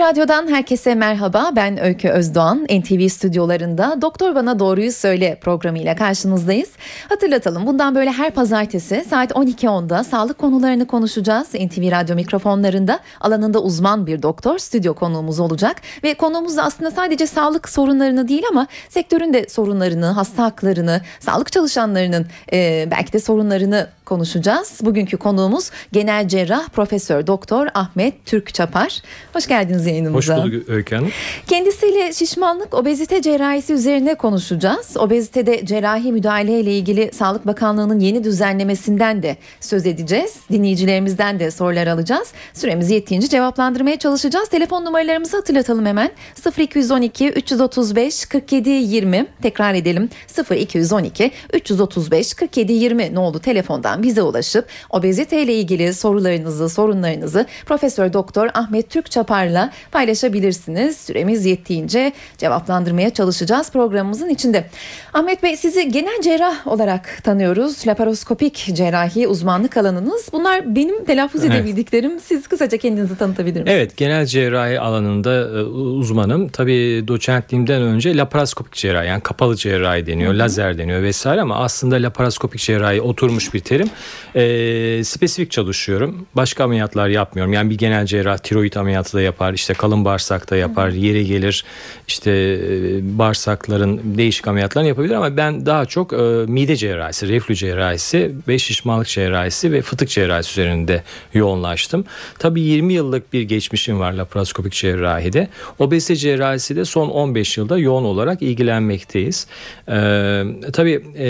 Radyo'dan herkese merhaba. Ben Öykü Özdoğan. NTV stüdyolarında Doktor Bana Doğruyu Söyle programıyla karşınızdayız. Hatırlatalım bundan böyle her pazartesi saat 12.10'da sağlık konularını konuşacağız. NTV Radyo mikrofonlarında alanında uzman bir doktor stüdyo konuğumuz olacak. Ve konuğumuz da aslında sadece sağlık sorunlarını değil ama sektörün de sorunlarını, hasta haklarını, sağlık çalışanlarının e, belki de sorunlarını konuşacağız. Bugünkü konuğumuz genel cerrah Profesör Doktor Ahmet Türk Çapar. Hoş geldiniz yayınımıza. Hoş bulduk Öykü Hanım. Kendisiyle şişmanlık, obezite cerrahisi üzerine konuşacağız. Obezitede cerrahi müdahale ile ilgili Sağlık Bakanlığı'nın yeni düzenlemesinden de söz edeceğiz. Dinleyicilerimizden de sorular alacağız. Süremiz yettiğince cevaplandırmaya çalışacağız. Telefon numaralarımızı hatırlatalım hemen. 0212 335 47 20 tekrar edelim. 0212 335 47 20 ne oldu telefondan bize ulaşıp obezite ile ilgili sorularınızı, sorunlarınızı Profesör Doktor Ahmet Türk Çapar'la paylaşabilirsiniz. Süremiz yettiğince cevaplandırmaya çalışacağız programımızın içinde. Ahmet Bey sizi genel cerrah olarak tanıyoruz. Laparoskopik cerrahi uzmanlık alanınız. Bunlar benim telaffuz Evet. edebildiklerim. Siz kısaca kendinizi tanıtabilir misiniz? Evet genel cerrahi alanında e, uzmanım. Tabii doçentliğimden önce laparoskopik cerrahi yani kapalı cerrahi deniyor, lazer deniyor vesaire ama aslında laparoskopik cerrahi oturmuş bir terim. E, spesifik çalışıyorum. Başka ameliyatlar yapmıyorum. Yani bir genel cerrah tiroid ameliyatı da yapar, işte kalın bağırsakta yapar, yeri gelir işte e, bağırsakların değişik ameliyatlarını yapabilir ama ben daha çok e, mide cerrahisi, reflü cerrahisi ve şişmanlık cerrahisi ve fıtık cerrahisi üzerinde yoğunlaştım. Tabii 20 yıllık bir geçmişim var laparoskopik cerrahide. Obezite cerrahisi de son 15 yılda yoğun olarak ilgilenmekteyiz. Ee, tabii e,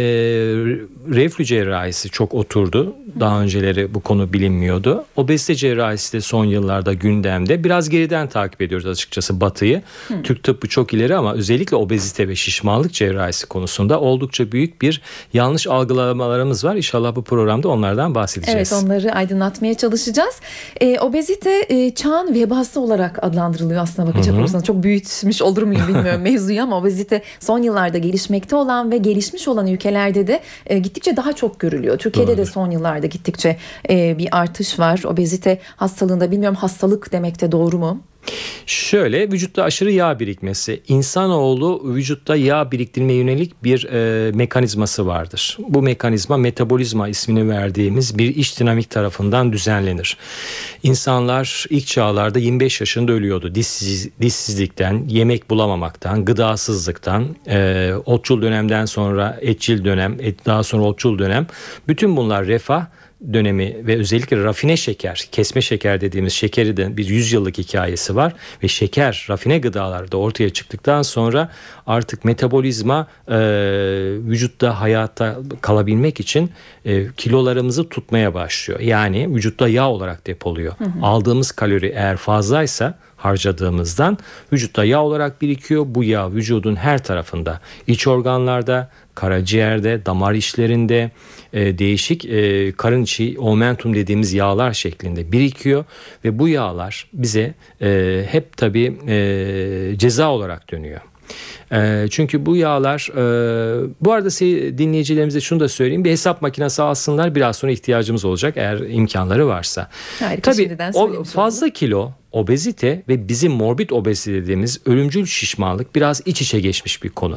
reflü cerrahisi çok oturdu. Daha önceleri bu konu bilinmiyordu. Obezite cerrahisi de son yıllarda gündemde. Biraz geriden takip ediyoruz açıkçası batıyı. Türk tıbbı çok ileri ama özellikle obezite ve şişmanlık cerrahisi konusunda oldukça büyük bir yanlış algılamalarımız var. İnşallah bu programda onlardan bahsedeceğiz. Evet onları aydınlatmaya çalışacağız. Ee, obezite e, çağın vebası olarak adlandırılıyor aslında bakacak olursanız. Çok büyütmüş olur muyum bilmiyorum mevzuyu ama obezite son yıllarda gelişmekte olan ve gelişmiş olan ülkelerde de e, gittikçe daha çok görülüyor. Türkiye'de de Doğrudur. son yıllarda gittikçe e, bir artış var. Obezite hastalığında bilmiyorum hastalık demek de doğru mu? Şöyle vücutta aşırı yağ birikmesi. İnsanoğlu vücutta yağ biriktirmeye yönelik bir e, mekanizması vardır. Bu mekanizma metabolizma ismini verdiğimiz bir iç dinamik tarafından düzenlenir. İnsanlar ilk çağlarda 25 yaşında ölüyordu. Dişsiz, dişsizlikten, yemek bulamamaktan, gıdasızlıktan, e, otçul dönemden sonra etçil dönem, et, daha sonra otçul dönem. Bütün bunlar refah dönemi ve özellikle rafine şeker, kesme şeker dediğimiz şekeri de bir 100 yıllık hikayesi var ve şeker, rafine gıdalar da ortaya çıktıktan sonra artık metabolizma e, vücutta hayatta kalabilmek için e, kilolarımızı tutmaya başlıyor. Yani vücutta yağ olarak depoluyor. Aldığımız kalori eğer fazlaysa harcadığımızdan vücutta yağ olarak birikiyor. Bu yağ vücudun her tarafında, iç organlarda, karaciğerde, damar içlerinde e, değişik e, karın içi omentum dediğimiz yağlar şeklinde birikiyor ve bu yağlar bize e, hep tabii e, ceza olarak dönüyor. E, çünkü bu yağlar e, bu arada dinleyicilerimize şunu da söyleyeyim bir hesap makinesi alsınlar biraz sonra ihtiyacımız olacak eğer imkanları varsa. Harika, Tabii o fazla kilo obezite ve bizim morbid obezite dediğimiz ölümcül şişmanlık biraz iç içe geçmiş bir konu.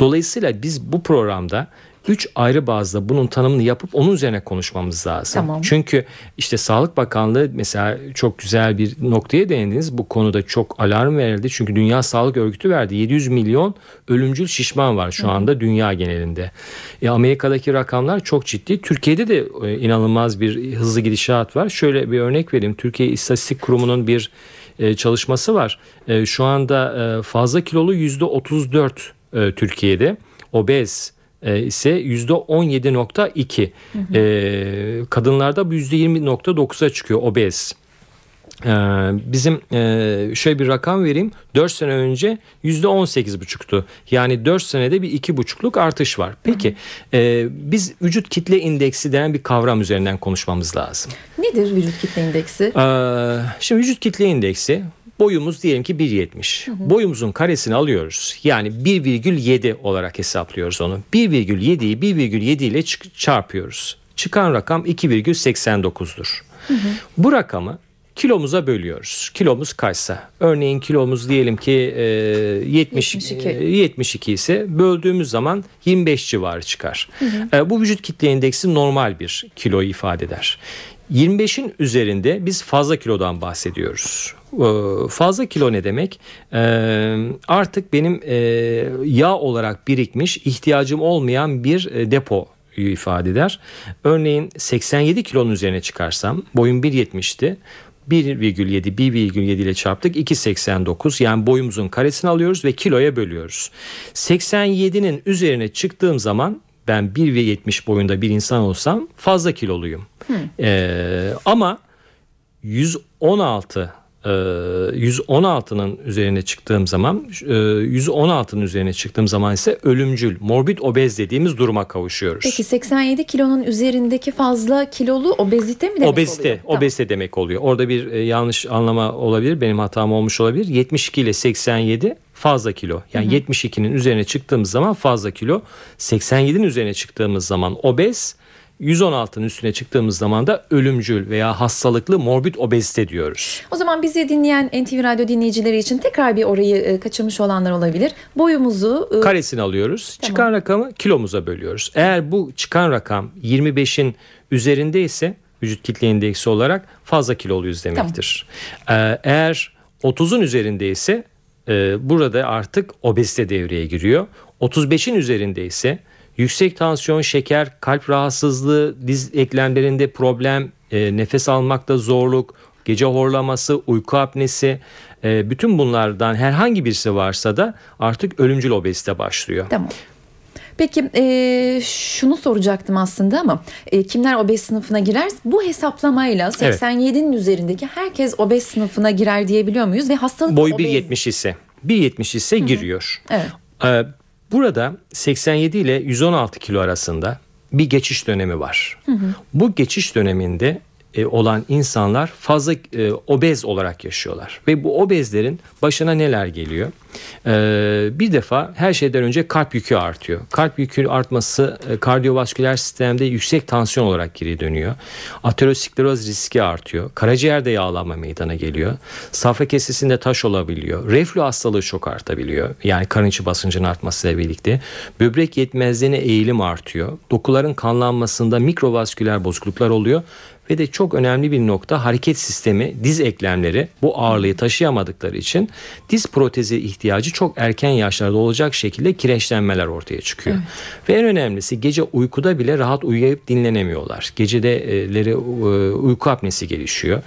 Dolayısıyla biz bu programda üç ayrı bazda bunun tanımını yapıp onun üzerine konuşmamız lazım. Tamam. Çünkü işte Sağlık Bakanlığı mesela çok güzel bir noktaya değindiniz. Bu konuda çok alarm verildi. Çünkü Dünya Sağlık Örgütü verdi. 700 milyon ölümcül şişman var şu anda dünya genelinde. E, Amerika'daki rakamlar çok ciddi. Türkiye'de de e, inanılmaz bir hızlı gidişat var. Şöyle bir örnek vereyim. Türkiye İstatistik Kurumu'nun bir e, çalışması var. E, şu anda e, fazla kilolu yüzde 34 e, Türkiye'de. Obez e, ise yüzde 17.2. E, kadınlarda bu yüzde 20.9'a çıkıyor obez. Ee, bizim e, şöyle bir rakam vereyim. 4 sene önce %18,5'tu. Yani 4 senede bir 2,5'luk artış var. Peki e, biz vücut kitle indeksi denen bir kavram üzerinden konuşmamız lazım. Nedir vücut kitle indeksi? Ee, şimdi vücut kitle indeksi Boyumuz diyelim ki 1.70. Boyumuzun karesini alıyoruz. Yani 1,7 olarak hesaplıyoruz onu. 1,7'yi 1,7 ile çarpıyoruz. Çıkan rakam 2,89'dur. Bu rakamı kilomuza bölüyoruz. Kilomuz kaçsa örneğin kilomuz diyelim ki e, 70 72. e, 72 ise böldüğümüz zaman 25 civarı çıkar. E, bu vücut kitle indeksi normal bir kiloyu ifade eder. 25'in üzerinde biz fazla kilodan bahsediyoruz. E, fazla kilo ne demek? E, artık benim e, yağ olarak birikmiş ihtiyacım olmayan bir depo ifade eder. Örneğin 87 kilonun üzerine çıkarsam boyum 1.70'ti. 1,7 1,7 ile çarptık 2,89 yani boyumuzun karesini alıyoruz ve kiloya bölüyoruz. 87'nin üzerine çıktığım zaman ben 1,70 boyunda bir insan olsam fazla kiloluyum. Ee, ama 116 116'nın e, üzerine çıktığım zaman 116'nın e, üzerine çıktığım zaman ise ölümcül morbid obez dediğimiz duruma kavuşuyoruz. Peki 87 kilonun üzerindeki fazla kilolu obezite mi demek obezite, oluyor? Obezite demek oluyor. Orada bir e, yanlış anlama olabilir. Benim hatam olmuş olabilir. 72 ile 87 fazla kilo. Yani 72'nin üzerine çıktığımız zaman fazla kilo. 87'nin üzerine çıktığımız zaman obez. 116'nın üstüne çıktığımız zaman da ölümcül veya hastalıklı morbid obezite diyoruz. O zaman bizi dinleyen NTV Radyo dinleyicileri için tekrar bir orayı e, kaçırmış olanlar olabilir. Boyumuzu e, karesini alıyoruz. Tamam. Çıkan rakamı kilomuza bölüyoruz. Eğer bu çıkan rakam 25'in üzerinde ise vücut kitle indeksi olarak fazla kiloluyuz demektir. Tamam. Eğer 30'un üzerinde ise e, burada artık obezite devreye giriyor. 35'in üzerinde ise yüksek tansiyon, şeker, kalp rahatsızlığı, diz eklemlerinde problem, e, nefes almakta zorluk, gece horlaması, uyku apnesi e, bütün bunlardan herhangi birisi varsa da artık ölümcül obezite başlıyor. Tamam. Peki e, şunu soracaktım aslında ama e, kimler obez sınıfına girer? Bu hesaplamayla 87'nin evet. üzerindeki herkes obez sınıfına girer diyebiliyor muyuz? Ve hastalık Boy obez... 1.70 ise 1.70 ise Hı-hı. giriyor. Evet. Ee, Burada 87 ile 116 kilo arasında bir geçiş dönemi var. Hı hı. Bu geçiş döneminde e, olan insanlar fazla e, obez olarak yaşıyorlar. Ve bu obezlerin başına neler geliyor? E, bir defa her şeyden önce kalp yükü artıyor. Kalp yükü artması e, kardiyovasküler sistemde yüksek tansiyon olarak geri dönüyor. Ateroskleroz riski artıyor. Karaciğerde yağlanma meydana geliyor. Safra kesesinde taş olabiliyor. Reflü hastalığı çok artabiliyor. Yani karın içi basıncın artmasıyla birlikte. Böbrek yetmezliğine eğilim artıyor. Dokuların kanlanmasında mikrovasküler bozukluklar oluyor ve de çok önemli bir nokta hareket sistemi diz eklemleri bu ağırlığı taşıyamadıkları için diz protezi ihtiyacı çok erken yaşlarda olacak şekilde kireçlenmeler ortaya çıkıyor. Evet. Ve en önemlisi gece uykuda bile rahat uyuyup dinlenemiyorlar. Geceleri e, uyku apnesi gelişiyor.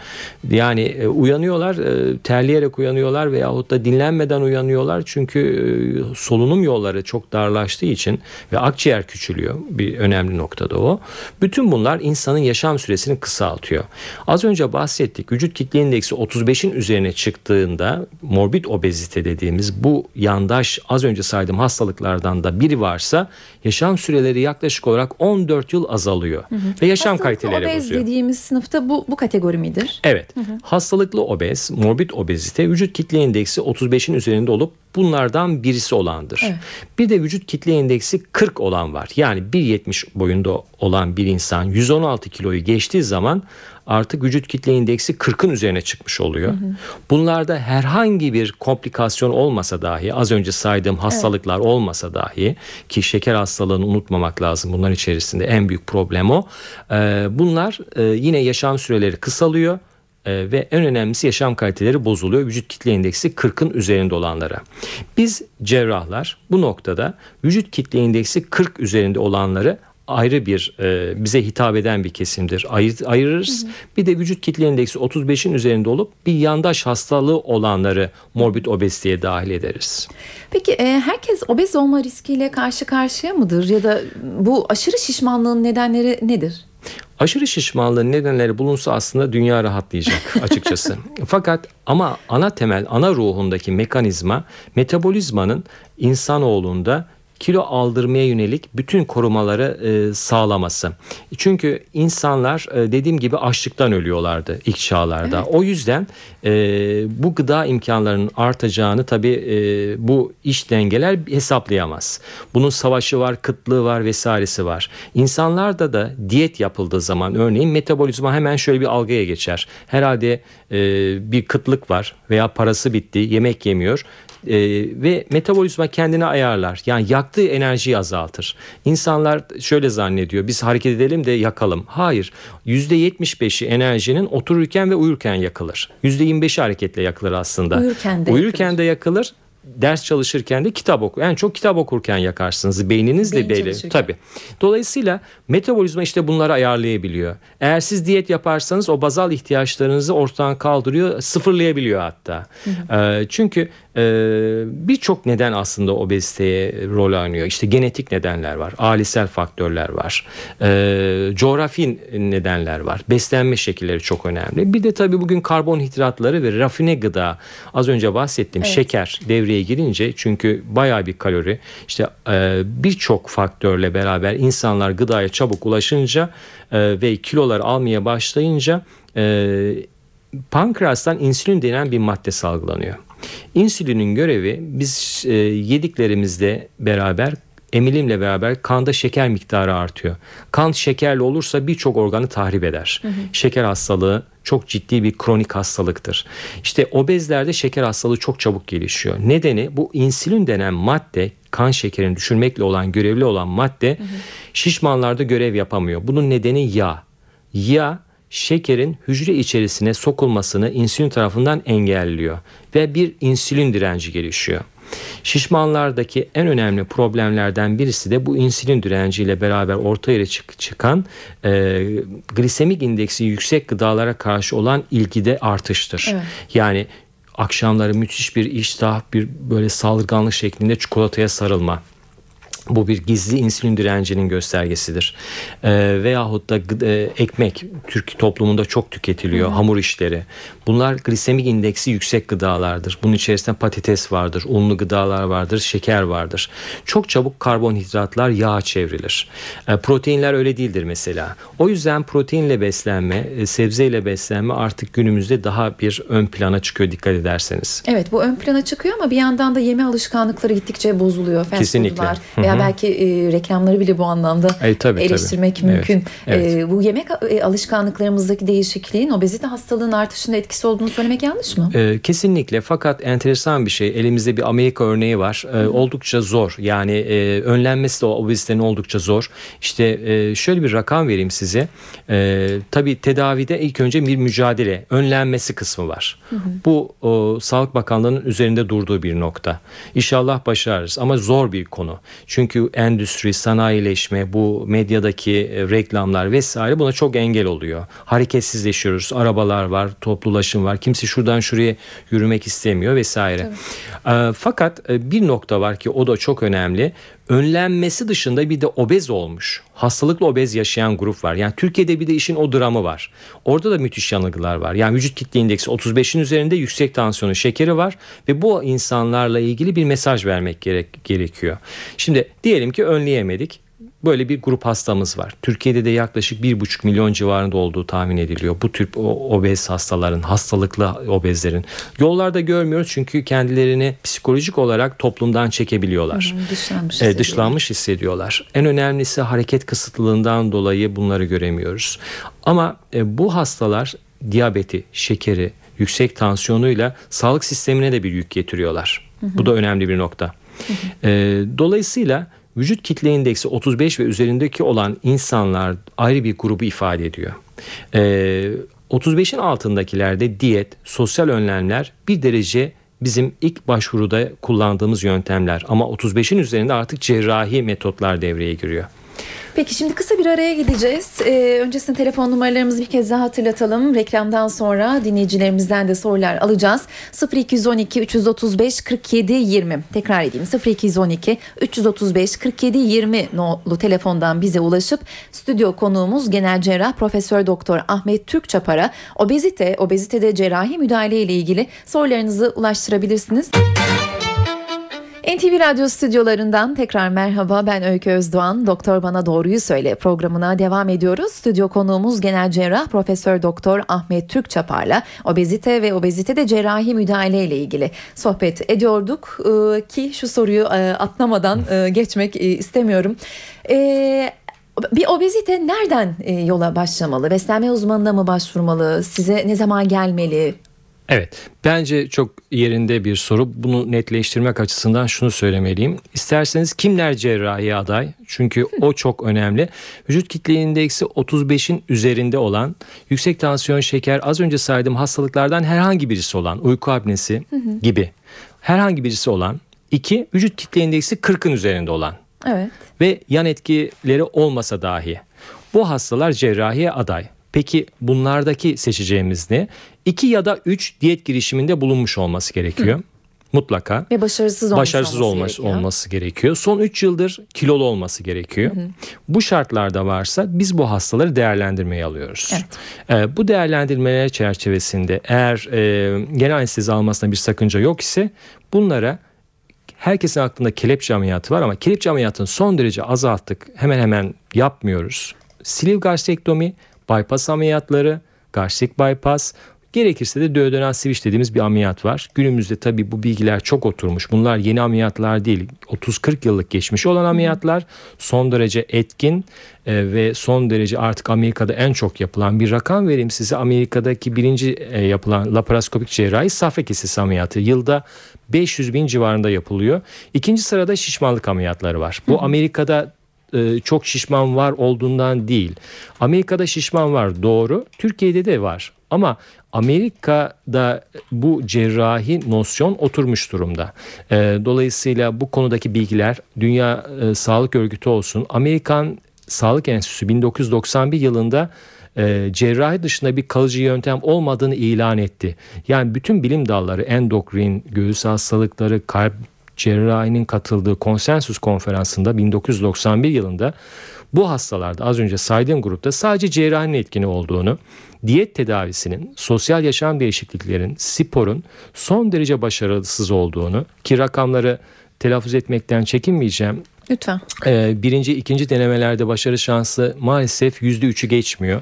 Yani e, uyanıyorlar e, terleyerek uyanıyorlar veyahut da dinlenmeden uyanıyorlar çünkü solunum yolları çok darlaştığı için ve akciğer küçülüyor bir önemli noktada o. Bütün bunlar insanın yaşam süresini kısaltıyor. Az önce bahsettik vücut kitle indeksi 35'in üzerine çıktığında morbid obezite dediğimiz bu yandaş az önce saydığım hastalıklardan da biri varsa yaşam süreleri yaklaşık olarak 14 yıl azalıyor hı hı. ve yaşam Hastalıklı kaliteleri obez bozuyor. dediğimiz sınıfta bu bu kategori midir? Evet. Hı hı. Hastalıklı obez, morbid obezite vücut kitle indeksi 35'in üzerinde olup bunlardan birisi olandır. Evet. Bir de vücut kitle indeksi 40 olan var. Yani 1.70 boyunda olan bir insan 116 kiloyu geçtiği zaman artık vücut kitle indeksi 40'ın üzerine çıkmış oluyor. Hı hı. Bunlarda herhangi bir komplikasyon olmasa dahi az önce saydığım hastalıklar evet. olmasa dahi ki şeker hastalığını unutmamak lazım bunların içerisinde en büyük problem o. Bunlar yine yaşam süreleri kısalıyor ee, ve en önemlisi yaşam kaliteleri bozuluyor. Vücut kitle indeksi 40'ın üzerinde olanlara. Biz cerrahlar bu noktada vücut kitle indeksi 40 üzerinde olanları ayrı bir e, bize hitap eden bir kesimdir. Ayır, ayırırız. Hı hı. Bir de vücut kitle indeksi 35'in üzerinde olup bir yandaş hastalığı olanları morbid obeziteye dahil ederiz. Peki e, herkes obez olma riskiyle karşı karşıya mıdır ya da bu aşırı şişmanlığın nedenleri nedir? Aşırı şişmanlığın nedenleri bulunsa aslında dünya rahatlayacak açıkçası. Fakat ama ana temel, ana ruhundaki mekanizma metabolizmanın insanoğlunda kilo aldırmaya yönelik bütün korumaları e, sağlaması. Çünkü insanlar e, dediğim gibi açlıktan ölüyorlardı ilk çağlarda. Evet. O yüzden e, bu gıda imkanlarının artacağını tabii e, bu iş dengeler hesaplayamaz. Bunun savaşı var, kıtlığı var vesairesi var. İnsanlarda da diyet yapıldığı zaman örneğin metabolizma hemen şöyle bir algıya geçer. Herhalde e, bir kıtlık var veya parası bitti, yemek yemiyor e, ve metabolizma kendini ayarlar. Yani yaktığı enerjiyi azaltır. İnsanlar şöyle zannediyor biz hareket edelim de yakalım. Hayır %75'i enerjinin otururken ve uyurken yakılır. %25'i hareketle yakılır aslında. Uyurken de Uyurken yakılır. de yakılır ders çalışırken de kitap oku. Yani çok kitap okurken yakarsınız. Beyniniz de Beyin belli. Tabii. Dolayısıyla metabolizma işte bunları ayarlayabiliyor. Eğer siz diyet yaparsanız o bazal ihtiyaçlarınızı ortadan kaldırıyor, sıfırlayabiliyor hatta. Ee, çünkü birçok neden aslında obeziteye rol oynuyor. İşte genetik nedenler var, ailesel faktörler var, e, coğrafi nedenler var, beslenme şekilleri çok önemli. Bir de tabii bugün karbonhidratları ve rafine gıda, az önce bahsettiğim Evet. şeker devreye girince çünkü bayağı bir kalori, işte e, birçok faktörle beraber insanlar gıdaya çabuk ulaşınca e, ve kilolar almaya başlayınca e, pankreastan insülin denen bir madde salgılanıyor. İnsülinin görevi biz e, yediklerimizle beraber emilimle beraber kanda şeker miktarı artıyor. Kan şekerli olursa birçok organı tahrip eder. Şeker hastalığı çok ciddi bir kronik hastalıktır. İşte obezlerde şeker hastalığı çok çabuk gelişiyor. Nedeni bu insülin denen madde kan şekerini düşürmekle olan görevli olan madde şişmanlarda görev yapamıyor. Bunun nedeni yağ. Yağ şekerin hücre içerisine sokulmasını insülin tarafından engelliyor ve bir insülin direnci gelişiyor. Şişmanlardaki en önemli problemlerden birisi de bu insülin direnciyle beraber ortaya çık- çıkan e, glisemik indeksi yüksek gıdalara karşı olan ilgide artıştır. Evet. Yani akşamları müthiş bir iştah, bir böyle saldırganlık şeklinde çikolataya sarılma. Bu bir gizli insülin direncinin göstergesidir. Ee, veyahut da e, ekmek Türk toplumunda çok tüketiliyor. Hamur işleri. Bunlar glisemik indeksi yüksek gıdalardır. Bunun içerisinde patates vardır, unlu gıdalar vardır, şeker vardır. Çok çabuk karbonhidratlar yağa çevrilir. Ee, proteinler öyle değildir mesela. O yüzden proteinle beslenme, e, sebzeyle beslenme artık günümüzde daha bir ön plana çıkıyor dikkat ederseniz. Evet bu ön plana çıkıyor ama bir yandan da yeme alışkanlıkları gittikçe bozuluyor. Kesinlikle. Hı Veya hı. belki e, reklamları bile bu anlamda E, tabii, eleştirmek tabii. mümkün. Evet, evet. E, bu yemek e, alışkanlıklarımızdaki değişikliğin obezite hastalığının artışında etkisi olduğunu söylemek yanlış mı? Ee, kesinlikle fakat enteresan bir şey elimizde bir Amerika örneği var Ee, oldukça zor yani e, önlenmesi de obezitenin oldukça zor işte e, şöyle bir rakam vereyim size ee, tabii tedavide ilk önce bir mücadele önlenmesi kısmı var bu o, Sağlık Bakanlığı'nın üzerinde durduğu bir nokta İnşallah başarırız ama zor bir konu çünkü endüstri sanayileşme bu medyadaki e, reklamlar vesaire buna çok engel oluyor hareketsizleşiyoruz arabalar var toplulaşım var kimse şuradan şuraya yürümek istemiyor vesaire. Ee, fakat e, bir nokta var ki o da çok önemli. Önlenmesi dışında bir de obez olmuş. Hastalıklı obez yaşayan grup var. Yani Türkiye'de bir de işin o dramı var. Orada da müthiş yanılgılar var. Yani vücut kitle indeksi 35'in üzerinde yüksek tansiyonu şekeri var ve bu insanlarla ilgili bir mesaj vermek gerek, gerekiyor. Şimdi diyelim ki önleyemedik böyle bir grup hastamız var. Türkiye'de de yaklaşık 1,5 milyon civarında olduğu tahmin ediliyor. Bu tür obez hastaların, hastalıklı obezlerin. Yollarda görmüyoruz çünkü kendilerini psikolojik olarak toplumdan çekebiliyorlar. Hı, dışlanmış E, hissediyorlar. dışlanmış hissediyorlar. En önemlisi hareket kısıtlılığından dolayı bunları göremiyoruz. Ama e, bu hastalar diyabeti, şekeri, yüksek tansiyonuyla sağlık sistemine de bir yük getiriyorlar. Bu da önemli bir nokta. E, dolayısıyla vücut kitle indeksi 35 ve üzerindeki olan insanlar ayrı bir grubu ifade ediyor. E, 35'in altındakilerde diyet, sosyal önlemler bir derece bizim ilk başvuruda kullandığımız yöntemler ama 35'in üzerinde artık cerrahi metotlar devreye giriyor. Peki şimdi kısa bir araya gideceğiz. Ee, öncesinde telefon numaralarımızı bir kez daha hatırlatalım. Reklamdan sonra dinleyicilerimizden de sorular alacağız. 0212 335 47 20. Tekrar edeyim. 0212 335 47 20 nolu telefondan bize ulaşıp stüdyo konuğumuz genel cerrah Profesör Doktor Ahmet Türkçapar'a obezite, obezitede cerrahi müdahale ile ilgili sorularınızı ulaştırabilirsiniz. NTV Radyo stüdyolarından tekrar merhaba ben Öykü Özdoğan. Doktor Bana Doğruyu Söyle programına devam ediyoruz. Stüdyo konuğumuz genel cerrah Profesör Doktor Ahmet Türk Çapar'la obezite ve obezitede cerrahi müdahale ile ilgili sohbet ediyorduk. Ee, ki şu soruyu e, atlamadan e, geçmek e, istemiyorum. Ee, bir obezite nereden e, yola başlamalı? Beslenme uzmanına mı başvurmalı? Size ne zaman gelmeli? Evet bence çok yerinde bir soru. Bunu netleştirmek açısından şunu söylemeliyim. İsterseniz kimler cerrahi aday? Çünkü o çok önemli. Vücut kitle indeksi 35'in üzerinde olan, yüksek tansiyon, şeker, az önce saydığım hastalıklardan herhangi birisi olan, uyku apnesi gibi herhangi birisi olan, iki vücut kitle indeksi 40'ın üzerinde olan Evet. ve yan etkileri olmasa dahi bu hastalar cerrahiye aday. Peki bunlardaki seçeceğimiz ne? 2 ya da 3 diyet girişiminde bulunmuş olması gerekiyor. Mutlaka. Ve başarısız olmuş Başarısız olması olması, gerekiyor. olması gerekiyor. Son 3 yıldır kilolu olması gerekiyor. Bu şartlarda varsa biz bu hastaları değerlendirmeye alıyoruz. Ee, bu değerlendirmeler çerçevesinde eğer e, genel anestezi almasına bir sakınca yok ise bunlara herkesin aklında kelepçe ameliyatı var ama kelepçe ameliyatını son derece azalttık. Hemen hemen yapmıyoruz. Sleeve gastrektomi, bypass ameliyatları, gastrik bypass, gerekirse de duodenal switch dediğimiz bir ameliyat var. Günümüzde tabii bu bilgiler çok oturmuş. Bunlar yeni ameliyatlar değil. 30-40 yıllık geçmişi olan ameliyatlar. Son derece etkin e, ve son derece artık Amerika'da en çok yapılan bir rakam vereyim size. Amerika'daki birinci e, yapılan laparoskopik cerrahi safra kesesi ameliyatı. Yılda 500 bin civarında yapılıyor. İkinci sırada şişmanlık ameliyatları var. Bu Amerika'da e, çok şişman var olduğundan değil. Amerika'da şişman var doğru. Türkiye'de de var. Ama Amerika'da bu cerrahi nosyon oturmuş durumda. E, dolayısıyla bu konudaki bilgiler Dünya e, Sağlık Örgütü olsun, Amerikan Sağlık Enstitüsü 1991 yılında cerrahi dışında bir kalıcı yöntem olmadığını ilan etti. Yani bütün bilim dalları endokrin, göğüs hastalıkları, kalp cerrahinin katıldığı konsensus konferansında 1991 yılında bu hastalarda az önce saydığım grupta sadece cerrahinin etkini olduğunu, diyet tedavisinin, sosyal yaşam değişikliklerin, sporun son derece başarısız olduğunu ki rakamları telaffuz etmekten çekinmeyeceğim. Lütfen. Ee, birinci, ikinci denemelerde başarı şansı maalesef yüzde üçü geçmiyor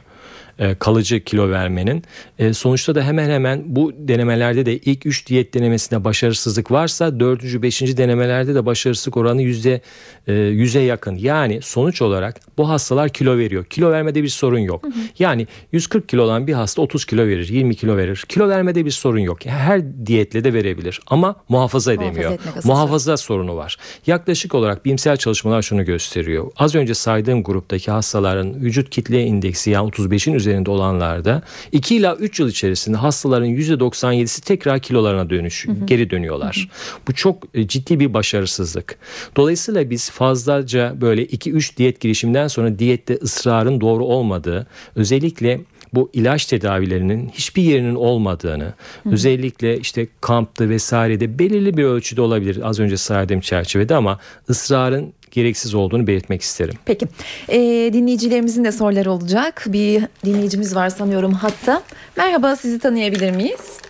e, kalıcı kilo vermenin. E, sonuçta da hemen hemen bu denemelerde de ilk 3 diyet denemesinde başarısızlık varsa 4. 5. denemelerde de başarısızlık oranı yüzde e, yüze yakın. Yani sonuç olarak bu hastalar kilo veriyor. Kilo vermede bir sorun yok. Yani 140 kilo olan bir hasta 30 kilo verir, 20 kilo verir. Kilo vermede bir sorun yok. Her diyetle de verebilir ama muhafaza edemiyor. asıl Muhafaza sorunu var. Yaklaşık olarak bilimsel çalışmalar şunu gösteriyor. Az önce saydığım gruptaki hastaların vücut kitle indeksi yani 35'in üzerinde olanlarda 2 ila 3 yıl içerisinde hastaların %97'si tekrar kilolarına dönüş, geri dönüyorlar. Bu çok e, ciddi bir başarısızlık. Dolayısıyla biz fazlaca böyle 2-3 diyet girişimden sonra diyette ısrarın doğru olmadığı, özellikle bu ilaç tedavilerinin hiçbir yerinin olmadığını, özellikle işte kampta vesairede belirli bir ölçüde olabilir az önce saydığım çerçevede ama ısrarın gereksiz olduğunu belirtmek isterim. Peki. Ee, dinleyicilerimizin de soruları olacak. Bir dinleyicimiz var sanıyorum hatta. Merhaba sizi tanıyabilir miyiz?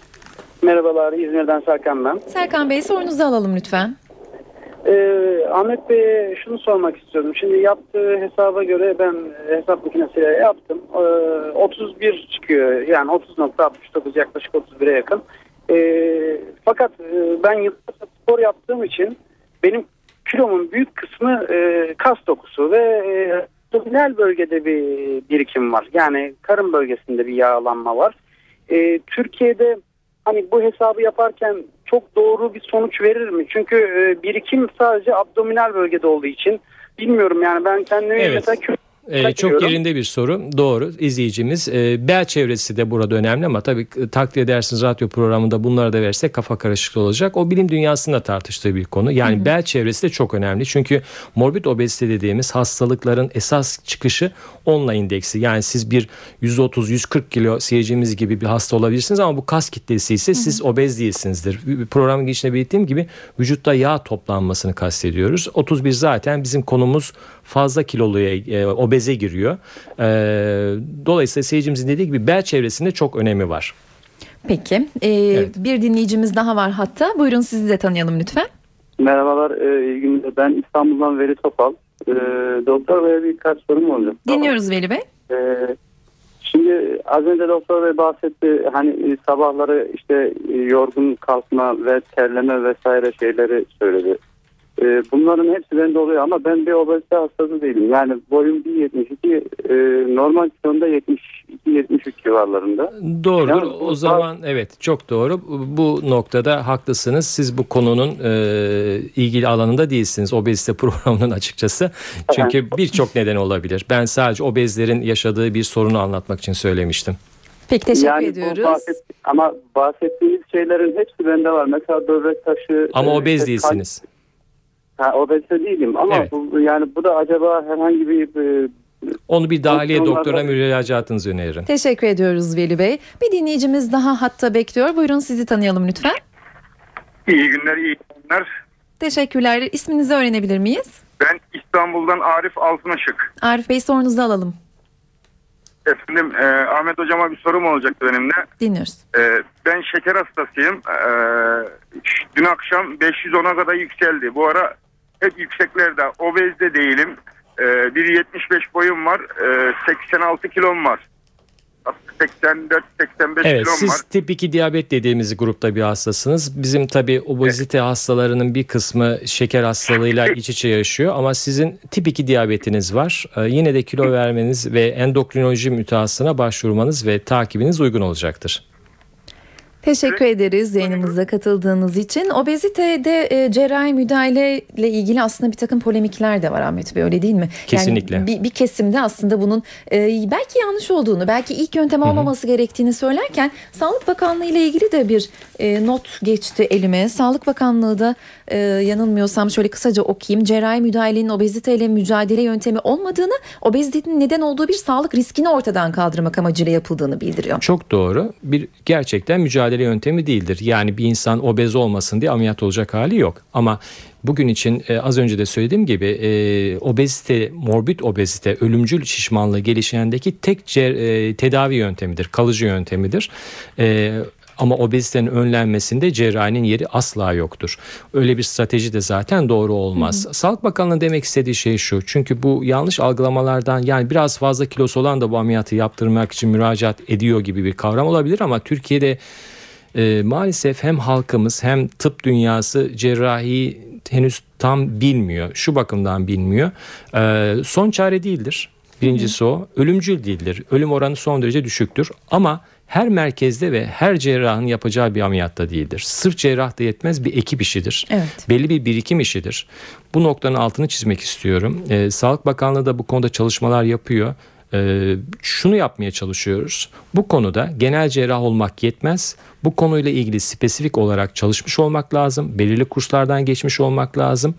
Merhabalar İzmir'den Serkan ben. Serkan Bey sorunuzu alalım lütfen. Ee, Ahmet Bey'e şunu sormak istiyorum. Şimdi yaptığı hesaba göre ben hesap makinesiyle yaptım. Ee, 31 çıkıyor. Yani 30.69 yaklaşık 31'e yakın. Ee, fakat e, ben yıllarca spor yaptığım için benim kilomun büyük kısmı e, kas dokusu ve e, abdominal bölgede bir birikim var. Yani karın bölgesinde bir yağlanma var. E, Türkiye'de hani bu hesabı yaparken çok doğru bir sonuç verir mi? Çünkü e, birikim sadece abdominal bölgede olduğu için bilmiyorum yani ben kendimi Evet. mesela kilo Ee, çok yerinde bir soru. Doğru izleyicimiz. Ee, bel çevresi de burada önemli ama tabii e, takdir edersiniz radyo programında bunları da versek kafa karışıklığı olacak. O bilim dünyasında tartıştığı bir konu. Yani bel çevresi de çok önemli. Çünkü morbid obezite dediğimiz hastalıkların esas çıkışı onunla indeksi. Yani siz bir 130-140 kilo seyircimiz gibi bir hasta olabilirsiniz ama bu kas kitlesi ise siz obez değilsinizdir. Programın girişinde belirttiğim gibi vücutta yağ toplanmasını kastediyoruz. 31 zaten bizim konumuz fazla kiloluya e, obeze giriyor. E, dolayısıyla seyircimizin dediği gibi bel çevresinde çok önemi var. Peki. Ee, Bir dinleyicimiz daha var hatta. Buyurun sizi de tanıyalım lütfen. Merhabalar, e, iyi günler. Ben İstanbul'dan Veli Topal. E, doktor Bey'e birkaç sorum olacak. Dinliyoruz Veli Bey. E, şimdi az önce Doktor Bey bahsetti. Hani e, sabahları işte e, yorgun kalkma ve terleme vesaire şeyleri söyledi. E, bunların hepsi bende oluyor ama ben bir obezite hastası değilim. Yani boyum 1.72, e, normal kilomda 72-73 civarlarında. Doğrudur. Yani o bu- zaman evet çok doğru. Bu noktada haklısınız. Siz bu konunun e, ilgili alanında değilsiniz. Obezite programının açıkçası. Çünkü birçok neden olabilir. Ben sadece obezlerin yaşadığı bir sorunu anlatmak için söylemiştim. Peki teşekkür yani ediyoruz. bahset- ama bahsettiğiniz şeylerin hepsi bende var. Mesela böbrek taşı. Ama e, obez işte değilsiniz. kalp- Ha, obezite değilim ama Evet. bu, yani bu da acaba herhangi bir e, Onu bir dahiliye doktoruna müracaatınızı öneririm. Teşekkür ediyoruz Veli Bey. Bir dinleyicimiz daha hatta bekliyor. Buyurun sizi tanıyalım lütfen. İyi günler, iyi günler. Teşekkürler. İsminizi öğrenebilir miyiz? Ben İstanbul'dan Arif Altınışık. Arif Bey sorunuzu alalım. Efendim e, Ahmet Hocama bir sorum olacaktı benim de. Dinliyoruz. E, ben şeker hastasıyım. E, dün akşam 510'a kadar yükseldi. Bu ara hep yükseklerde. Obezde değilim. E, 1.75 boyum var. E, 86 kilom var. 84-85 Evet kilom siz var. tip 2 diyabet dediğimiz grupta bir hastasınız. Bizim tabii obezite hastalarının bir kısmı şeker hastalığıyla iç içe yaşıyor ama sizin tip 2 diyabetiniz var. Ee, yine de kilo vermeniz ve endokrinoloji mütehassısına başvurmanız ve takibiniz uygun olacaktır. Teşekkür ederiz yayınımıza katıldığınız için. Obezitede e, cerrahi müdahale ile ilgili aslında bir takım polemikler de var Ahmet Bey öyle değil mi? Kesinlikle. Yani bir, bir kesimde aslında bunun e, belki yanlış olduğunu, belki ilk yöntem olmaması gerektiğini söylerken Sağlık Bakanlığı ile ilgili de bir e, not geçti elime. Sağlık Bakanlığı da e, yanılmıyorsam şöyle kısaca okuyayım. Cerrahi müdahalenin obeziteyle mücadele yöntemi olmadığını, obezitenin neden olduğu bir sağlık riskini ortadan kaldırmak amacıyla yapıldığını bildiriyor. Çok doğru. Bir gerçekten mücadele yöntemi değildir. Yani bir insan obez olmasın diye ameliyat olacak hali yok. Ama bugün için e, az önce de söylediğim gibi e, obezite, morbid obezite, ölümcül şişmanlığı gelişendeki tek cer- e, tedavi yöntemidir, kalıcı yöntemidir. E, ama obezitenin önlenmesinde cerrahinin yeri asla yoktur. Öyle bir strateji de zaten doğru olmaz. Sağlık Bakanlığı demek istediği şey şu. Çünkü bu yanlış algılamalardan yani biraz fazla kilosu olan da bu ameliyatı yaptırmak için müracaat ediyor gibi bir kavram olabilir ama Türkiye'de e, maalesef hem halkımız hem tıp dünyası cerrahi henüz tam bilmiyor. Şu bakımdan bilmiyor. E, son çare değildir. Birincisi o. Ölümcül değildir. Ölüm oranı son derece düşüktür. Ama her merkezde ve her cerrahın yapacağı bir ameliyatta değildir. Sırf cerrah da yetmez bir ekip işidir. Evet. Belli bir birikim işidir. Bu noktanın altını çizmek istiyorum. Ee, Sağlık Bakanlığı da bu konuda çalışmalar yapıyor. Ee, şunu yapmaya çalışıyoruz. Bu konuda genel cerrah olmak yetmez. Bu konuyla ilgili spesifik olarak çalışmış olmak lazım. Belirli kurslardan geçmiş olmak lazım.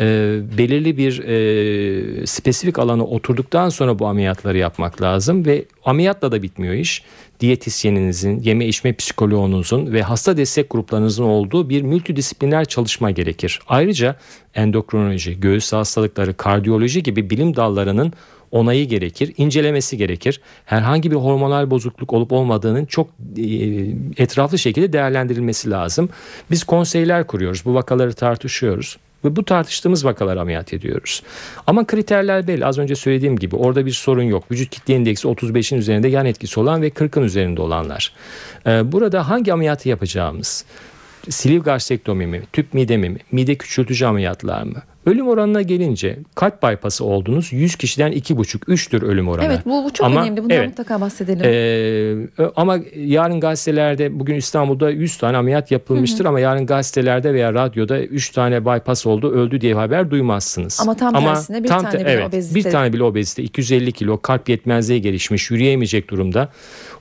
Ee, belirli bir e, spesifik alana oturduktan sonra bu ameliyatları yapmak lazım ve ameliyatla da bitmiyor iş. Diyetisyeninizin, yeme içme psikoloğunuzun ve hasta destek gruplarınızın olduğu bir multidisipliner çalışma gerekir. Ayrıca endokrinoloji, göğüs hastalıkları, kardiyoloji gibi bilim dallarının onayı gerekir, incelemesi gerekir. Herhangi bir hormonal bozukluk olup olmadığının çok e, etraflı şekilde değerlendirilmesi lazım. Biz konseyler kuruyoruz, bu vakaları tartışıyoruz ve bu tartıştığımız vakalar ameliyat ediyoruz. Ama kriterler belli. Az önce söylediğim gibi orada bir sorun yok. Vücut kitle indeksi 35'in üzerinde yan etkisi olan ve 40'ın üzerinde olanlar. Ee, burada hangi ameliyatı yapacağımız? Siliv gastrektomi mi, tüp mide mi, mide küçültücü ameliyatlar mı? Ölüm oranına gelince kalp bypassı oldunuz 100 kişiden 2,5-3'tür ölüm oranı. Evet bu, bu çok Ama- önemli. Bundan evet. mutlaka bahsedelim. Ee, ama yarın gazetelerde bugün İstanbul'da 100 tane ameliyat yapılmıştır ama yarın gazetelerde veya radyoda 3 tane bypass oldu öldü diye haber duymazsınız. Ama tam tersine bir tane bile evet, obezite- Bir tane bile obezite 250 kilo kalp yetmezliği gelişmiş yürüyemeyecek durumda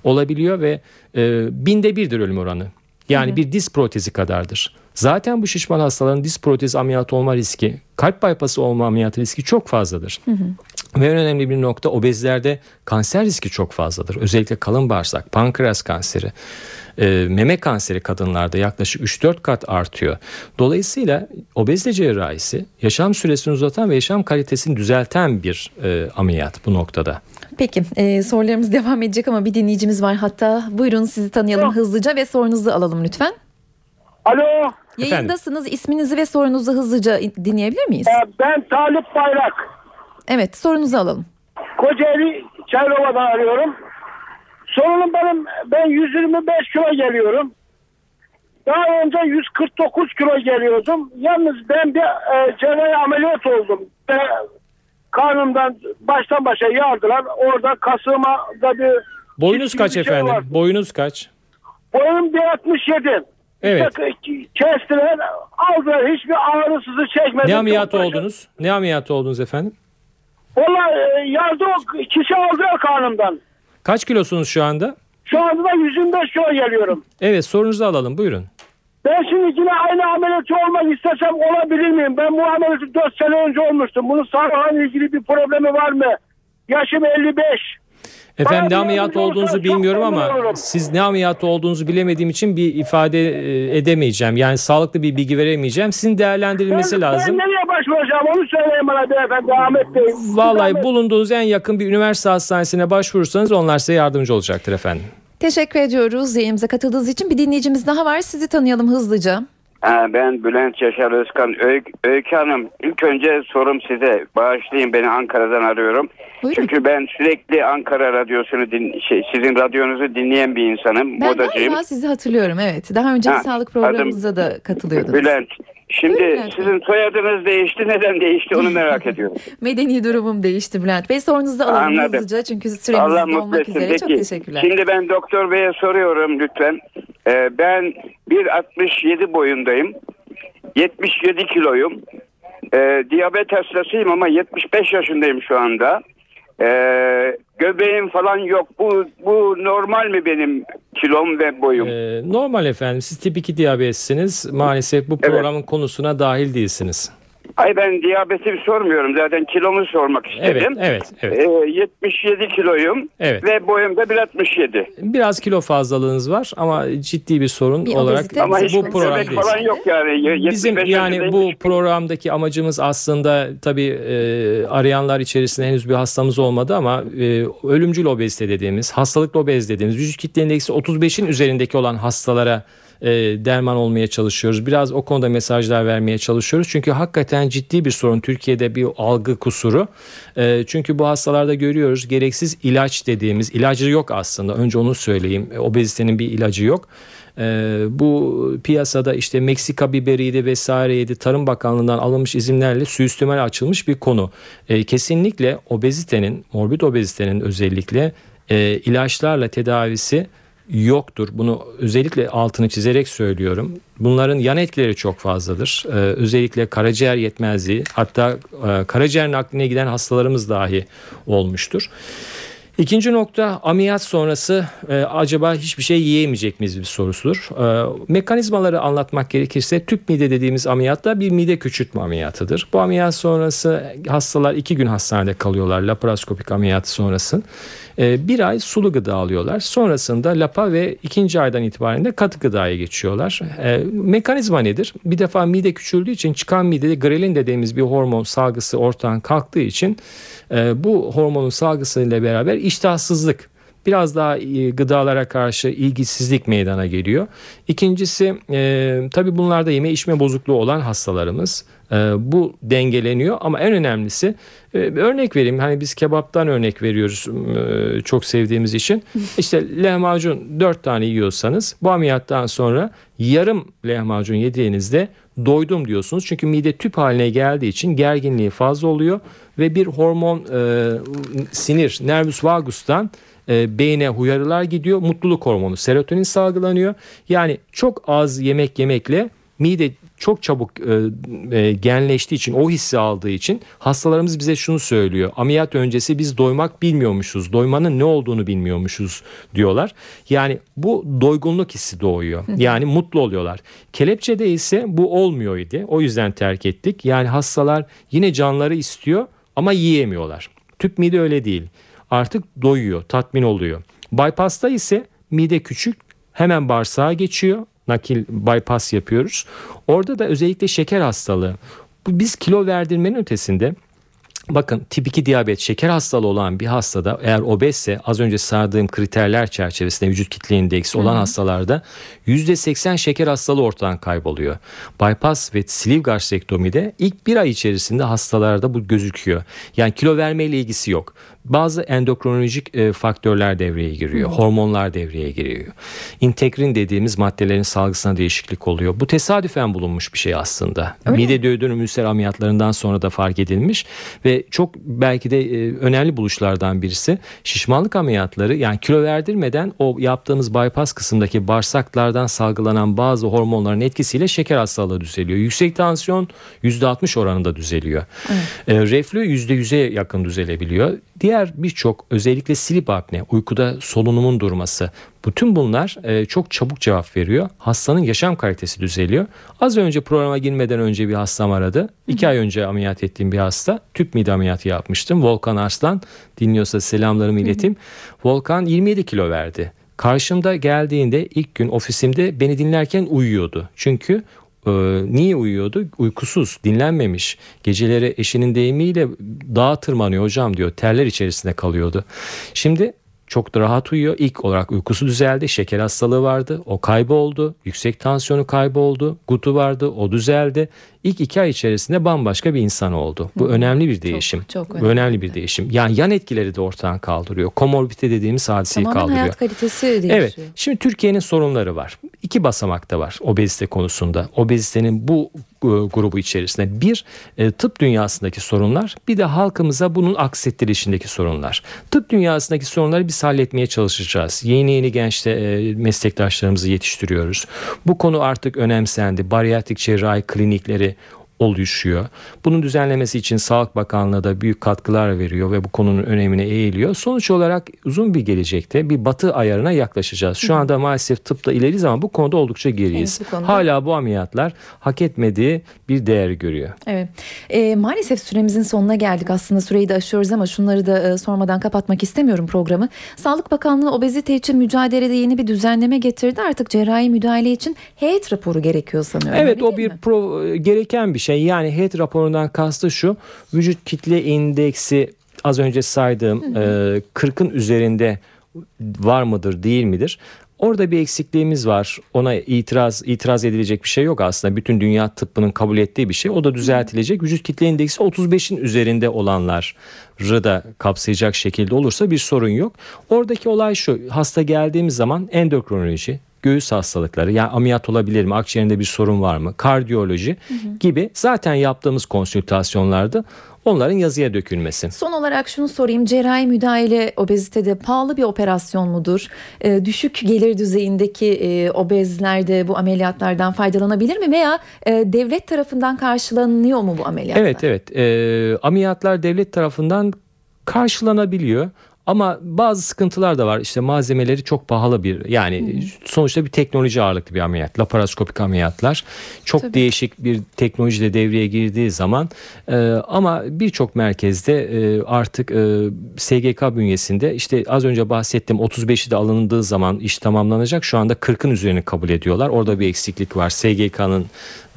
olabiliyor ve e, binde birdir ölüm oranı. Yani bir diz protezi kadardır. Zaten bu şişman hastaların diz protezi ameliyatı olma riski, kalp bypassı olma ameliyatı riski çok fazladır. Ve en önemli bir nokta obezlerde kanser riski çok fazladır. Özellikle kalın bağırsak, pankreas kanseri, e, meme kanseri kadınlarda yaklaşık 3-4 kat artıyor. Dolayısıyla obezite cerrahisi yaşam süresini uzatan ve yaşam kalitesini düzelten bir e, ameliyat bu noktada. Peki e, sorularımız devam edecek ama bir dinleyicimiz var hatta. Buyurun sizi tanıyalım hızlıca ve sorunuzu alalım lütfen. Alo, Yayındasınız. İsminizi ve sorunuzu hızlıca dinleyebilir miyiz? Ee, Ben Talip Bayrak. Evet sorunuzu alalım. Kocaeli Çayrova'dan arıyorum. Sorunum benim ben 125 kilo geliyorum. Daha önce 149 kilo geliyordum. Yalnız ben bir e, cerrahi ameliyat oldum. Ve karnımdan baştan başa yardılar. Orada kasığıma da bir Boyunuz kaç şey efendim? vardı. Boyunuz kaç? Boyum 1.67. Evet. İşte Kestiler, aldılar. Hiçbir ağrısızı çekmedim. Ne ameliyatı oldunuz? Ne ameliyatı oldunuz efendim? Valla e, yardı o kişi aldılar karnımdan. Kaç kilosunuz şu anda? Şu anda da 125 kilo geliyorum. Evet sorunuzu alalım buyurun. Ben şimdi yine aynı ameliyatçı olmak istesem olabilir miyim? Ben bu ameliyatı 4 sene önce olmuştum. Bunun sağlıkla ilgili bir problemi var mı? Yaşım 55. Efendim ne ameliyat olduğunuzu bilmiyorum ama olurum. siz ne ameliyat olduğunuzu bilemediğim için bir ifade e, edemeyeceğim. Yani sağlıklı bir bilgi veremeyeceğim. Sizin değerlendirilmesi Ben, lazım. ben nereye başvuracağım onu söyleyin bana beyefendi Ahmet Bey. Vallahi bulunduğunuz en yakın bir üniversite hastanesine başvurursanız onlar size yardımcı olacaktır efendim. Teşekkür ediyoruz yayınımıza katıldığınız için. Bir dinleyicimiz daha var. Sizi tanıyalım hızlıca. Ben Bülent Yaşar Özkan. Öykü, Öykü Hanım ilk önce sorum size. Bağışlayın beni Ankara'dan arıyorum. Buyurun. Çünkü ben sürekli Ankara radyosunu din, şey, sizin radyonuzu dinleyen bir insanım. Ben Modacıyım. galiba sizi hatırlıyorum. Evet. Daha önce Ha, sağlık programımıza da katılıyordunuz. Bülent. Şimdi Buyurun sizin soyadınız değişti. Neden değişti onu merak ediyorum. Medeni durumum değişti Bülent Bey. Sorunuzu alalım Anladım. hızlıca çünkü süremiz Allah etsin. üzere. Çok Peki. teşekkürler. Şimdi ben doktor beye soruyorum lütfen. Ee, ben 1.67 boyundayım. 77 kiloyum. Ee, diyabet hastasıyım ama 75 yaşındayım şu anda. Ee, göbeğim falan yok. Bu bu normal mi benim kilom ve boyum? Ee, normal efendim siz tip 2 diyabetsiniz. Maalesef bu programın konusuna dahil değilsiniz. Ay ben diyabeti sormuyorum zaten kilomu sormak Evet, istedim. evet, evet. Ee, 77 kiloyum Evet. ve boyum da 1.67. Biraz kilo fazlalığınız var ama ciddi bir sorun Bir olarak obezite Ama hiç bu program değil. falan yok yani. Y- 75 Bizim yani bu yaşındayım. programdaki amacımız aslında tabii e, arayanlar içerisinde henüz bir hastamız olmadı ama e, ölümcül obezite dediğimiz, hastalıklı obez dediğimiz, vücut kitle endeksi 35'in üzerindeki olan hastalara e, derman olmaya çalışıyoruz. Biraz o konuda mesajlar vermeye çalışıyoruz. Çünkü hakikaten ciddi bir sorun Türkiye'de bir algı kusuru. E, çünkü bu hastalarda görüyoruz gereksiz ilaç dediğimiz ilacı yok aslında. Önce onu söyleyeyim. E, Obezitenin bir ilacı yok. Bu piyasada işte Meksika biberiydi vesaireydi Tarım Bakanlığı'ndan alınmış izinlerle suistimal açılmış bir konu. Kesinlikle obezitenin, morbid obezitenin özellikle ilaçlarla tedavisi yoktur. Bunu özellikle altını çizerek söylüyorum. Bunların yan etkileri çok fazladır. Ee, özellikle karaciğer yetmezliği hatta e, karaciğer nakline giden hastalarımız dahi olmuştur. İkinci nokta ameliyat sonrası e, acaba hiçbir şey yiyemeyecek miyiz bir sorusudur. E, mekanizmaları anlatmak gerekirse tüp mide dediğimiz ameliyatta bir mide küçültme ameliyatıdır. Bu ameliyat sonrası hastalar iki gün hastanede kalıyorlar laparoskopik ameliyat sonrası. E, bir ay sulu gıda alıyorlar. Sonrasında lapa ve ikinci aydan itibaren de katı gıdaya geçiyorlar. E, mekanizma nedir? Bir defa mide küçüldüğü için çıkan midede grelin dediğimiz bir hormon salgısı ortadan kalktığı için e, bu hormonun salgısıyla beraber iştahsızlık biraz daha e, gıdalara karşı ilgisizlik meydana geliyor. İkincisi e, tabii bunlarda yeme içme bozukluğu olan hastalarımız e, bu dengeleniyor. Ama en önemlisi e, bir örnek vereyim. Hani biz kebaptan örnek veriyoruz çok sevdiğimiz için. İşte lahmacun 4 tane yiyorsanız bu ameliyattan sonra yarım lahmacun yediğinizde doydum diyorsunuz. Çünkü mide tüp haline geldiği için gerginliği fazla oluyor. Ve bir hormon sinir nervus vagus'tan e, beyne uyarılar gidiyor. Mutluluk hormonu serotonin salgılanıyor. Yani çok az yemek yemekle mide çok çabuk e, e, genleştiği için o hissi aldığı için hastalarımız bize şunu söylüyor. Ameliyat öncesi biz doymak bilmiyormuşuz. Doymanın ne olduğunu bilmiyormuşuz diyorlar. Yani bu doygunluk hissi doğuyor. Yani mutlu oluyorlar. Kelepçede ise bu olmuyor idi. O yüzden terk ettik. Yani hastalar yine canları istiyor ama yiyemiyorlar. Tüp mide öyle değil. Artık doyuyor, tatmin oluyor. Bypass'ta ise mide küçük, hemen bağırsağa geçiyor. Nakil bypass yapıyoruz. Orada da özellikle şeker hastalığı. Biz kilo verdirmenin ötesinde Bakın tip 2 diyabet şeker hastalığı olan bir hastada eğer obezse az önce sardığım kriterler çerçevesinde vücut kitle indeksi olan hastalarda %80 şeker hastalığı ortadan kayboluyor. Bypass ve sleeve gastrektomide ilk bir ay içerisinde hastalarda bu gözüküyor. Yani kilo vermeyle ilgisi yok. Bazı endokrinolojik e, faktörler devreye giriyor. Hormonlar devreye giriyor. İntegrin dediğimiz maddelerin salgısına değişiklik oluyor. Bu tesadüfen bulunmuş bir şey aslında. Mide duodenum ülser ameliyatlarından sonra da fark edilmiş ve çok belki de e, önemli buluşlardan birisi şişmanlık ameliyatları yani kilo verdirmeden o yaptığımız bypass kısımdaki bağırsaklardan salgılanan bazı hormonların etkisiyle şeker hastalığı düzeliyor. Yüksek tansiyon %60 oranında düzeliyor. E, reflü %100'e yakın düzelebiliyor. Diğer birçok özellikle sleep apne, uykuda solunumun durması bütün bunlar e, çok çabuk cevap veriyor. Hastanın yaşam kalitesi düzeliyor. Az önce programa girmeden önce bir hastam aradı. İki ay önce ameliyat ettiğim bir hasta. Tüp mide ameliyatı yapmıştım. Volkan Arslan dinliyorsa selamlarımı ileteyim. Volkan 27 kilo verdi. Karşımda geldiğinde ilk gün ofisimde beni dinlerken uyuyordu. Çünkü e, niye uyuyordu? Uykusuz, dinlenmemiş. Geceleri eşinin deyimiyle dağa tırmanıyor hocam diyor. Terler içerisinde kalıyordu. Şimdi çok da rahat uyuyor. İlk olarak uykusu düzeldi. Şeker hastalığı vardı. O kayboldu. Yüksek tansiyonu kayboldu. Gutu vardı. O düzeldi. İlk iki ay içerisinde bambaşka bir insan oldu. Bu önemli bir değişim. çok Bu önemli. önemli bir değişim. Yani yan etkileri de ortadan kaldırıyor. Komorbite dediğimiz hadiseyi Tamamen kaldırıyor. hayat kalitesi değişiyor. Evet. Şimdi Türkiye'nin sorunları var. İki basamakta var obezite konusunda. Obezitenin bu grubu içerisinde bir e, tıp dünyasındaki sorunlar bir de halkımıza bunun aksettirişindeki sorunlar. Tıp dünyasındaki sorunları biz halletmeye çalışacağız. Yeni yeni genç e, meslektaşlarımızı yetiştiriyoruz. Bu konu artık önemsendi. Bariyatrik cerrahi klinikleri oluşuyor. Bunun düzenlemesi için Sağlık Bakanlığı da büyük katkılar veriyor ve bu konunun önemine eğiliyor. Sonuç olarak uzun bir gelecekte bir batı ayarına yaklaşacağız. Şu anda maalesef tıpta ileriyiz ama bu konuda oldukça geriyiz. Evet, bu konuda- Hala bu ameliyatlar hak etmediği bir değer görüyor. Evet. Ee, maalesef süremizin sonuna geldik. Aslında süreyi de aşıyoruz ama şunları da e, sormadan kapatmak istemiyorum programı. Sağlık Bakanlığı obezite için mücadelede yeni bir düzenleme getirdi. Artık cerrahi müdahale için heyet raporu gerekiyor sanıyorum. Evet o bir mi? pro, gereken bir şey. Yani HED raporundan kastı şu. Vücut kitle indeksi az önce saydığım e, 40'ın üzerinde var mıdır değil midir? Orada bir eksikliğimiz var. Ona itiraz itiraz edilecek bir şey yok aslında. Bütün dünya tıbbının kabul ettiği bir şey. O da düzeltilecek. Vücut kitle indeksi 35'in üzerinde olanları da kapsayacak şekilde olursa bir sorun yok. Oradaki olay şu. Hasta geldiğimiz zaman endokrinoloji, göğüs hastalıkları yani ameliyat olabilir mi, akciğerinde bir sorun var mı, kardiyoloji gibi zaten yaptığımız konsültasyonlarda onların yazıya dökülmesi. Son olarak şunu sorayım. Cerrahi müdahale obezitede pahalı bir operasyon mudur? Ee, düşük gelir düzeyindeki e, obezler de bu ameliyatlardan faydalanabilir mi? Veya e, devlet tarafından karşılanıyor mu bu ameliyatlar? Evet evet Ee, ameliyatlar devlet tarafından karşılanabiliyor. Ama bazı sıkıntılar da var. İşte malzemeleri çok pahalı bir yani sonuçta bir teknoloji ağırlıklı bir ameliyat. Laparoskopik ameliyatlar. Çok Tabii. değişik bir teknoloji de devreye girdiği zaman e, ama birçok merkezde e, artık e, SGK bünyesinde işte az önce bahsettiğim 35'i de alındığı zaman iş tamamlanacak. Şu anda 40'ın üzerini kabul ediyorlar. Orada bir eksiklik var. SGK'nın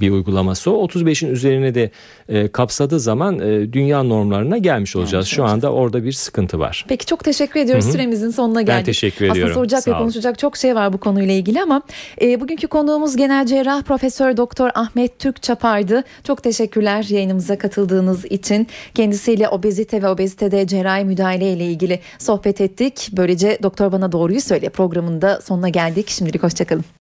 bir uygulaması o. 35'in üzerine de e, kapsadığı zaman e, dünya normlarına gelmiş olacağız. Şu anda orada bir sıkıntı var. Peki çok teşekkür ediyoruz. Hı hı. Süremizin sonuna geldik. teşekkür Aslında ediyorum. soracak Sağ ve olun. konuşacak çok şey var bu konuyla ilgili ama e, bugünkü konuğumuz genel cerrah Profesör Doktor Ahmet Türk Çapar'dı. Çok teşekkürler yayınımıza katıldığınız için. Kendisiyle obezite ve obezitede cerrahi müdahale ile ilgili sohbet ettik. Böylece Doktor Bana Doğruyu Söyle programında sonuna geldik. Şimdilik hoşçakalın.